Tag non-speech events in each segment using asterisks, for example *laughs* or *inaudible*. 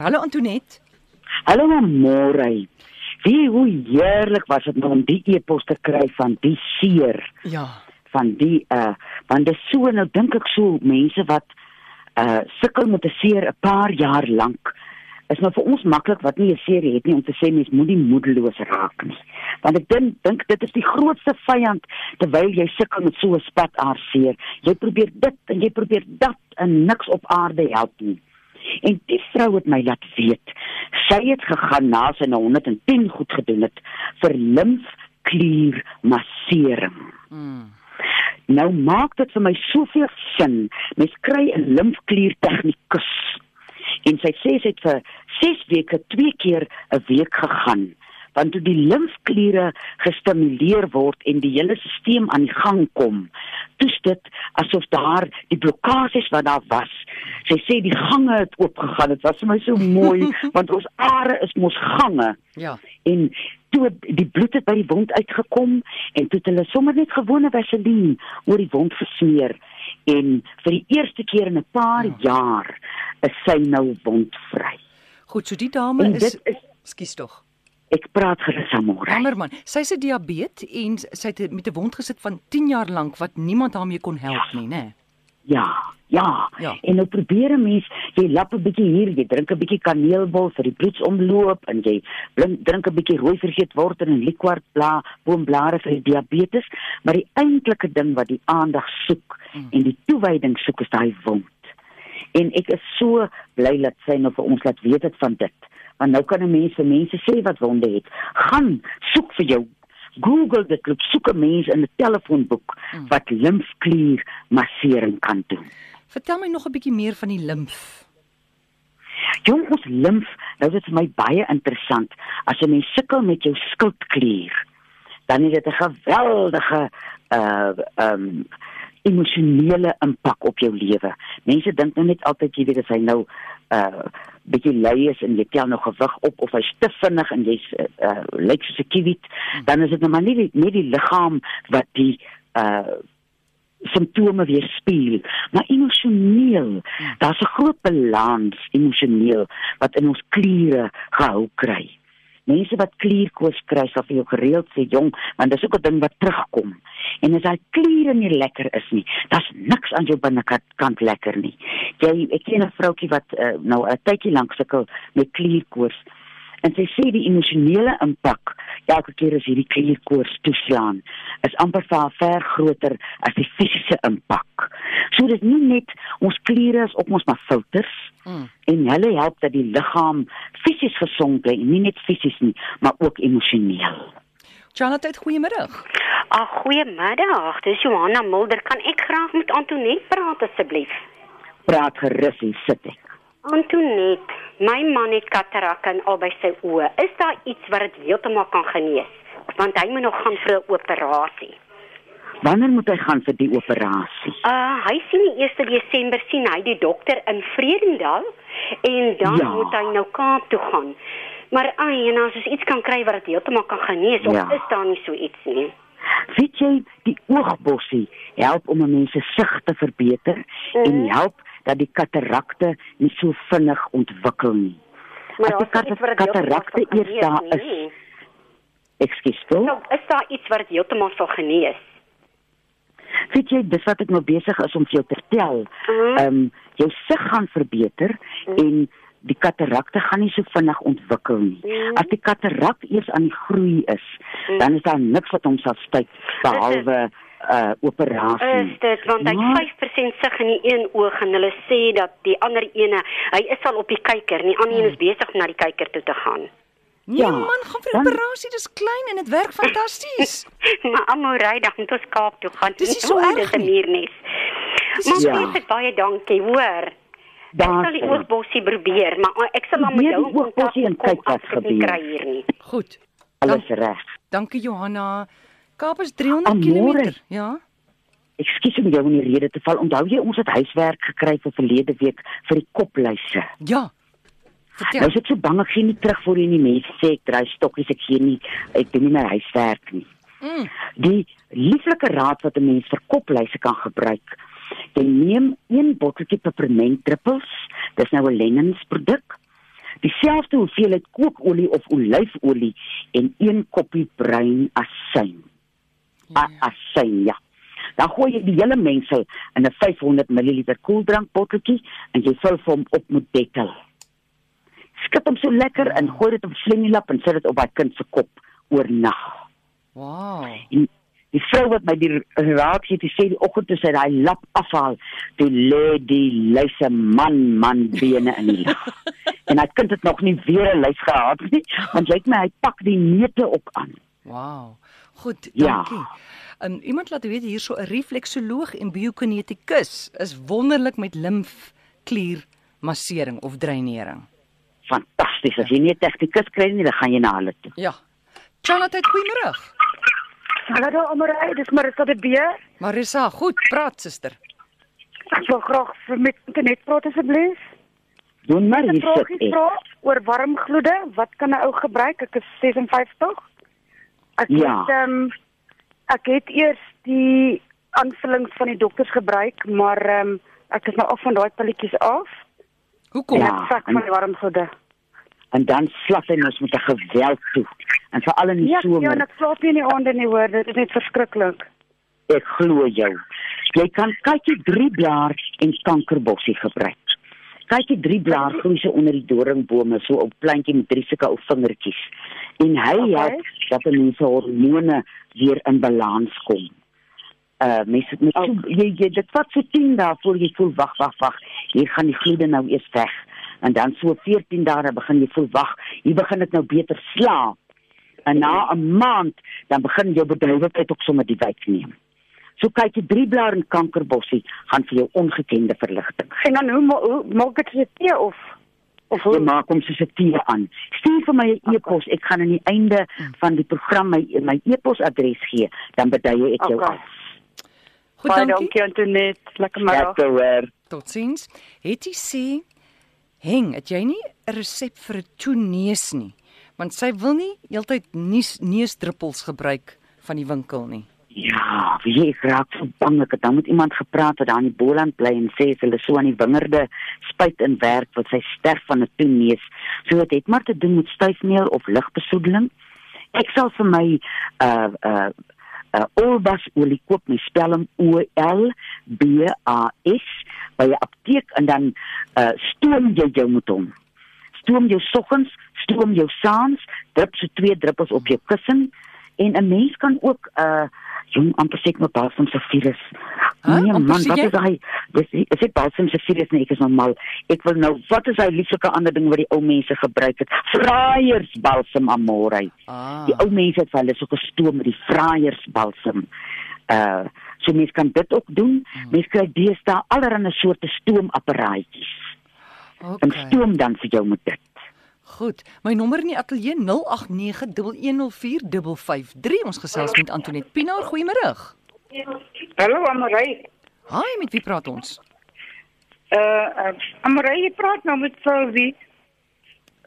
Hallo Antoinette. Hallo môre. Wie hoe heerlik was dit nou om die e-pos te kry van die seer Ja. van die uh want dit so nou dink ek so mense wat uh sukkel met 'n seer 'n paar jaar lank is nou vir ons maklik wat nie 'n seer het nie om te sê mens moenie moedeloos raak nie. Want ek dink dink dit is die grootste vyand terwyl jy sukkel met so 'n spataar seer. Jy probeer dit en jy probeer dat en niks op aarde help nie. En die vrou het my laat weet. Sy het gegaan na sy nou 110 goed gedoen het vir limfklier massering. Mm. Nou maak dit vir my soveel sin. Mens kry 'n limfklier tegnikus. En sy sê sy het vir 6 weke twee keer 'n week gegaan. Want toe die limfkliere gestimuleer word en die hele stelsel aan die gang kom, toets dit asof daar die blokkades wat daar was. Sy sê die gange het oopgegaan. Dit was vir my so mooi *laughs* want ons are is mos gange Ja. en toe die bloed het by die wond uitgekom en toe het hulle sommer net gewone vaseline oor die wond gesmeer en vir die eerste keer in 'n paar Ja. jaar is sy nou wondvry. Goed, so die dame En is dit is Skus tog. Ek praat gerus aan môre. Jammer man. Sy se diabetes en sy het met 'n wond gesit van 10 jaar lank wat niemand haar mee kon help nie, né? Ja, ja. Ja. En nou probeer 'n mens, jy lap 'n bietjie hier, jy drink 'n bietjie kaneelbol vir die bloedsomloop en jy blink, drink 'n bietjie rooi vergeetwortel en liqueur bla boomblare vir die diabetes, maar die eintlike ding wat die aandag soek Mm. en die toewyding soek is daai wond. En ek is so bly dat sy nou vir ons laat weet het van dit. Want nou kan 'n mens vir mense sê wat wonde het. Gaan soek vir jou Google dit, loop soek 'n mens in 'n telefoonboek Mm. wat limfklier massering kan doen. Vertel my nog 'n bietjie meer van die limf. Jong ons limf, nou dit is vir my baie interessant. As 'n mens sukkel met jou skildklier, dan het dit 'n geweldige uh um emosionele impak op jou lewe. Mense dink nou net altyd jy weet as hy nou uh bietjie lui is en jy tel nog gewig op of hy's te vinnig en jy's uh, uh lyk soos 'n kiwit, dan is dit nou maar nie die, nie die liggaam wat die uh simptome weerspieël, maar emosioneel. Daar's 'n groot balans emosioneel wat in ons kliere gehou kry. Mense wat klierkoors kry, sal vir jou gereeld sê, "Jong, want dis ook 'n ding wat terugkom." En as daai kliere nie lekker is nie, daar's niks aan jou binnekant kant lekker nie. Jy ek ken 'n vroutjie wat uh, nou 'n tydjie lank sukkel met klierkoors. En sy sê die emosionele impak elke keer as hierdie klierkoors toeslaan is amper vir haar ver groter as die fisiese impak. So dit is nie net ons kliere is op ons maar filters Mm. en hulle help dat die liggaam fisies gesond bly, nie net fisies nie, maar ook emosioneel. Charlotte, goeiemiddag. Ag, goeiemiddag. Dis Johanna Mulder. Kan ek graag met Antoinette praat asseblief? Praat gerus en sit ek. Antoinette, my man het katarak in albei sy oë. Is daar iets wat dit heeltemal kan genees? Want hy moet nog gaan vir 'n operasie. Wanneer moet hy gaan vir die operasie? Uh, hy sien die 1 Desember sien hy die dokter in Vredendal en dan Ja. moet hy nou Kaap toe gaan. Maar ai, en as ons iets kan kry wat dit heeltemal kan genees, of Ja. is daar nie so iets nie? Weet jy, die oogbossie help om 'n mens se sig te verbeter Mhm. en help dat die katarakte nie so vinnig ontwikkel nie. Maar As die dit katarakte eers daar genees is. nie. Ekskuus tog. Nou, is daar iets wat dit heeltemal sal genees? Weet jy, dis wat ek nou besig is om vir jou te vertel. Mhm. Ehm um, jou sig gaan verbeter en die katarakte gaan nie so vinnig ontwikkel nie. Mhm. As die katarak eers aan die groei is, dan is daar niks wat hom sal styk behalwe uh operasie. Is dit want hy Maar- het 5% sig in die een oog en hulle sê dat die ander ene, hy is al op die kyker die ander een is besig om na die kyker toe te gaan. Nee Ja, man, gaan vir dan- operasie, dis klein en dit werk fantasties. *laughs* maar Amorey dan moet ons Kaap toe gaan. Dis nie *laughs* so erg Dis 'n nie. muurnes. Maar nie so- baie baie dankie, hoor. Ek sal die Daar oogbossie probeer, maar ek sal maar met jou oogbossie kom kyk wat nie gebeur. nie. Goed. alles reg. Dankie Johanna. Kaap is 300 Amore. km. Ja. Ekskuus om jou in die rede te val. Onthou jy ons het huiswerk gekry vir verlede week vir die kopluise. Ja. Nou Vertel. is ek so bang ek gee nie terug voor jy nie mense sê ek dry stokkies, ek gee nie ek doen nie my huiswerk nie. Mm. Die lieflike raad wat 'n mens vir kopluise kan gebruik. Jy neem een botteltjie pepermentdruppels, dis nou 'n Lennens produk. dieselfde hoeveelheid kookolie of olyfolie en een koppie bruin asyn. Ja, A- Asyn, ja. Dan gooi jy die hele mengsel in 'n 500 ml koeldrankbotteltjie en jy vul hom op met detel. Skep hom so lekker en gooi dit op slengielap en sit dit op daai kind se kop oornag. Wow. En die vrou wat my die raad gee, die sê die oggend toe sy daai lap afhaal, toe lê die luise man man bene in die lug. *laughs* en hy kind het nog nie weer 'n luis gehad nie, want lyk my hy pak die neute ook aan. Wow. Goed, Ja. dankie. Um, iemand laat weet hierso 'n refleksoloog en biokinetikus is wonderlik met limfklier massering of dreinering. Fantasties. As jy nie 'n tegnikus kry nie, dan gaan jy na hulle toe. Ja. Chanat, goeiemôre. Hallo Amorey, dis Marissa de Beer. Marissa, goed, praat suster. Ek wil graag vir met internet praat asseblief. Doen maar hier sit ek. vra oor warmgloede. Wat kan 'n ou gebruik? Ek is 56. Ek Ja. het ehm um, ek het eers die aanvullings van die dokters gebruik, maar ehm um, ek is nou af van daai pilletjies af. Hoekom? Ja, ek sak van die warmgloede. En dan slag hy ons met 'n geweld toe. En veral in die Ja, somer. ja, en ek slaap nie in die aande nie hoor. Dit is net verskriklik. Ek glo jou. Jy kan kykie drie blaar en kankerbossie gebruik. Kykie drie blaar groei so onder die doringbome so op plantjie met drie sulke ou vingertjies. En hy Okay. help dat 'n mens se hormone weer in balans kom. Uh mense met so, jy, jy dit vat so 10 dae voor jy voel wag wag wag. Hier gaan die gloede nou eers weg. En dan so 14 dae begin jy voel wag. Hier begin dit nou beter slaap. En na 'n maand dan begin jou bedrywigheid ook sommer die wyk neem. So kyk jy drie blaar en kankerbossie gaan vir jou ongekende verligting. En dan hoe hoe maak ek dit tee of of Jy hoe? maak hom soos 'n tee aan. Stuur vir my 'n e-pos. Ek gaan aan die einde van die program my my e-posadres gee, dan bedui ek jou Okay. af. Goed, Baie dankie. dankie Antoinette. Lekker middag. Lekker hoor. Totsiens. Het jy sê Heng, het jy nie 'n resep vir 'n toeneus nie? Want sy wil nie heeltyd neus neusdruppels gebruik van die winkel nie. Ja, wie ek raak so bang ek het dan met iemand gepraat wat daar in die Boland bly en sê hulle so aan die wingerde spuit in werk wat sy sterf van 'n toeneus. So dit het maar te doen met styfmeel of ligbesoedeling. Ek sal vir my uh uh uh Olbas olie koop, my spel hom O L B A S by 'n apteek en dan uh stoom jy jou met hom. Stoom jou soggens, stoom jou saans, drup so twee druppels op jou kussing en 'n mens kan ook uh jong amper ek met balsam se virus. Huh? Nee man, wat is hy? Dis is dit balsam se virus nee, ek is normaal. Ek wil nou, wat is hy lieflike ander ding wat die ou mense gebruik het? Fraaiers balsam amore. Ah. Die ou mense het hulle so gestoom met die fraaiers balsam. Uh so mense kan dit ook doen. Mense kry deesdae allerlei soorte stoomapparaatjies. En Okay. stoom dan vir jou met dit. Goed. My nommer in die ateljee 0891104553. Ons gesels met Antoinette Pinaar. Goeiemôre. Hallo Amorey. Haai, met wie praat ons? Uh, uh Amorey, jy praat nou met Sylvie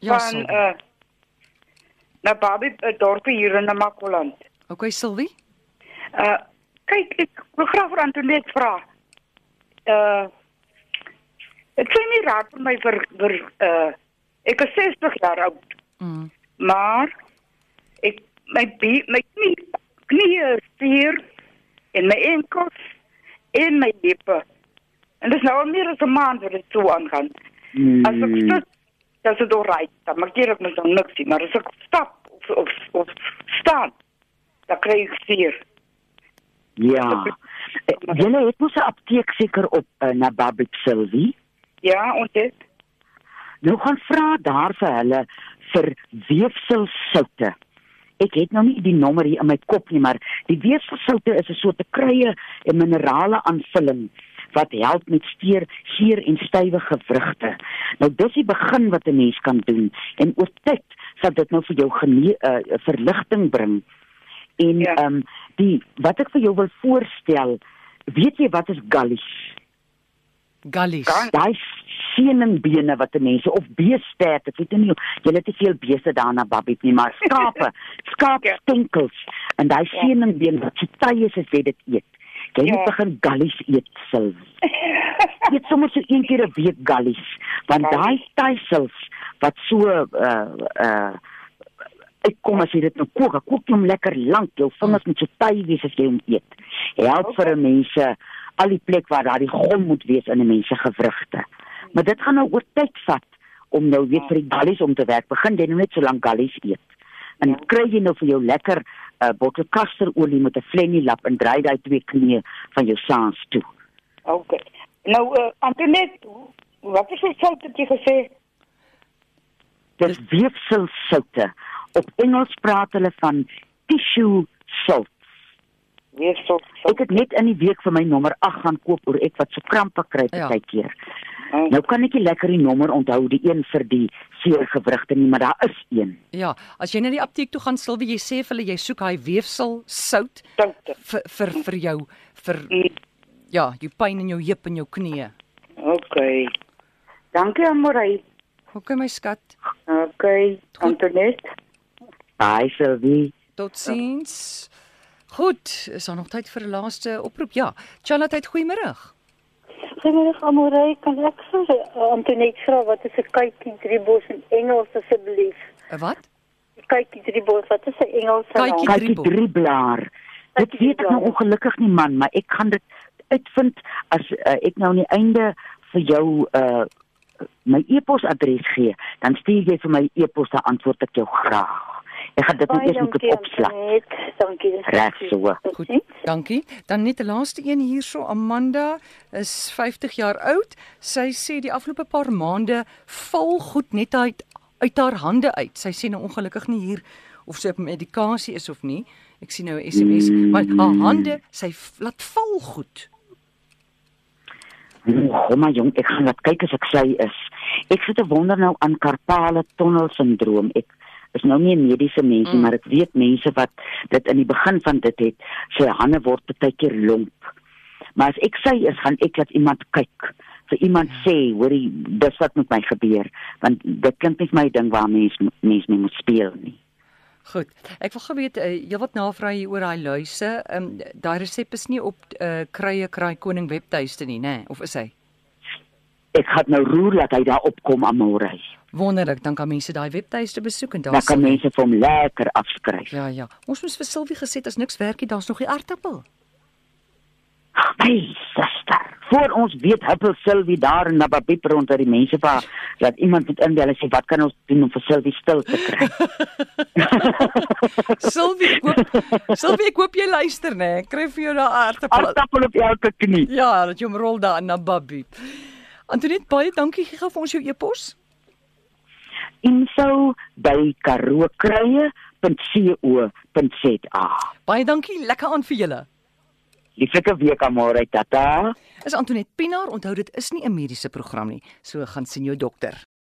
Ja, van Sylvie. uh na Babie uh, dorpie hier in Namakoland. Okay, Sylvie. Uh kyk, ek wil graag vir Antoinette vra. Uh Dit sê nie raak vir my vir vir uh ek is 60 jaar oud, Mm. maar ek my bie, my knie knie is spier en my enkels en my heupe. En dis nou al meer as 'n maand wat dit so aangaan. As ek sit, dan is dit alright. Dan maak jy dit met dan niks nie, maar as ek stap of of, of staan, dan kry ek seer. ja. Eh, Julle het mos 'n apteek seker op uh, na Babik Sylvie. Ja, en dit Nou gaan vra daar vir hulle vir weefselsoute. Ek het nou nie die nommer hier in my kop nie, maar die weefselsoute is 'n soort kruie en minerale aanvulling wat help met steer, geur en stywe gewrigte. Nou dis die begin wat 'n mens kan doen en oor tyd sal dit nou vir jou gene uh, verligting bring. En Ja. ehm um, die wat ek vir jou wil voorstel, weet jy wat is gallies? Gallies. Gal- daai seeningbene wat mense of beestert, ek weet nie jy het te veel beeste daarna babbiet nie, maar skape, *laughs* skaapstenkels en daai Ja. seeningbeen wat so tye is as jy dit eet. Jy moet Ja. begin gallies eet sil. *laughs* Eet sommer so een keer 'n week gallies, want daai tuisels wat so uh uh ek kom as jy dit nou kook, ek kook hom lekker lank, jou vingers moet so taai wees as jy hom eet. Help vir 'n mense al die plek waar daar die gom moet wees in 'n mens se gewrigte. Maar dit gaan nou oor tyd vat om nou weer vir die gallies om te werk. Begin jy nou net so lank gallies eet. En dan kry jy nou vir jou lekker uh, bottel kasterolie met 'n flennie lap en dry daai twee knieë van jou saans toe. OK. Nou uh, Antoinette, wat is die sout wat jy gesê? Dis weefselsoute. Op Engels praat hulle van tissue salt. Weer sout. Ek het net in die week vir my nommer 8 gaan koop oor ek wat so krampe kry Ja. baie keer. Oh, Nou kan ek nie lekker die nommer onthou die een vir die seergewrigte nie, maar daar is een. Ja, as jy na die apteek toe gaan, Silwie, jy sê vir hulle jy soek hy weefsel sout soute. vir vir vir jou vir Mm, ja, jou pyn in jou heup en jou knieë. OK. Dankie Amorey. OK my skat. OK. Antoinette. Bye Sylvie. Totsiens. Goed, is daar nog tyd vir 'n laaste oproep? Ja. Charlotte, goeiemôre. Goeiemôre Amorey, kan ek vir uh, Antoinette vra wat is 'n kykie driebos in Engels asseblief? 'n Wat? Kykie driebos, wat is 'n Engelse Kykie- naam? Kyk die driebel. drieblaar. Dit Kykie weet ek nou ongelukkig nie man, maar ek gaan dit uitvind as uh, ek nou aan die einde vir jou uh my e-posadres gee, dan stuur jy vir my e-pos dan antwoord ek jou graag. Ek gaan dit net eers moet dankie, op opslag. Antoinette. Dankie. Reg goed. so. Goed. Totsiens. Dankie. Dan net 'n laaste een hierso. Amanda is 50 jaar oud. Sy sê die afgelope paar maande val goed net uit uit haar hande uit. Sy sê nou ongelukkig nie hier of sy op medikasie is of nie. Ek sien nou 'n SMS, maar haar hande, sy laat val goed. Oh, maar jong, ek gaan laat kyk as ek sy is. Ek sit te wonder nou aan karpale tunnel sindroom. Ek is nou nie 'n mediese mens nie, Mm. maar ek weet mense wat dit in die begin van dit het, sy hande word baie keer lomp. Maar as ek sy is, gaan ek laat iemand kyk. Vir iemand sê, hoorie, dis wat met my gebeur, want dit klink nie vir my ding waar mens mens mee moet speel nie. Goed. Ek wil geweet uh, jy wat navraag hier oor daai luise. Ehm um, daai resep is nie op uh, Krye Kraai Koning webtuiste nie, nê? Nee? Of is hy? Ek gaan nou roer dat hy daar opkom aan môre. Wonderlik, dan kan mense daai webtuiste besoek en daar Dan kan sal- mense vir hom lekker afskryf. Ja, ja. Ons moes vir Silwie gesê het as niks werk nie, daar's nog die aartappel. Hey, suster. Voor ons weet Huppel Sylvie daar in Nababiep rond dat die mense vir dat iemand moet inbel en sê wat kan ons doen om vir Sylvie stil te kry? *laughs* Silwie, ek hoop Silwie, ek hoop jy luister, nê? Ek kry vir jou daai aartappel. Aardappel op elke knie. Ja, dat jy hom rol daar na Babie. Antoinette, baie dankie gee vir ons jou e-pos. Info by karookruie.co.za. Baie dankie, lekker aan vir julle. Lieflike week aan môre, tata. Is Antoinette Pinaar, onthou dit is nie 'n mediese program nie. So gaan sien jou dokter.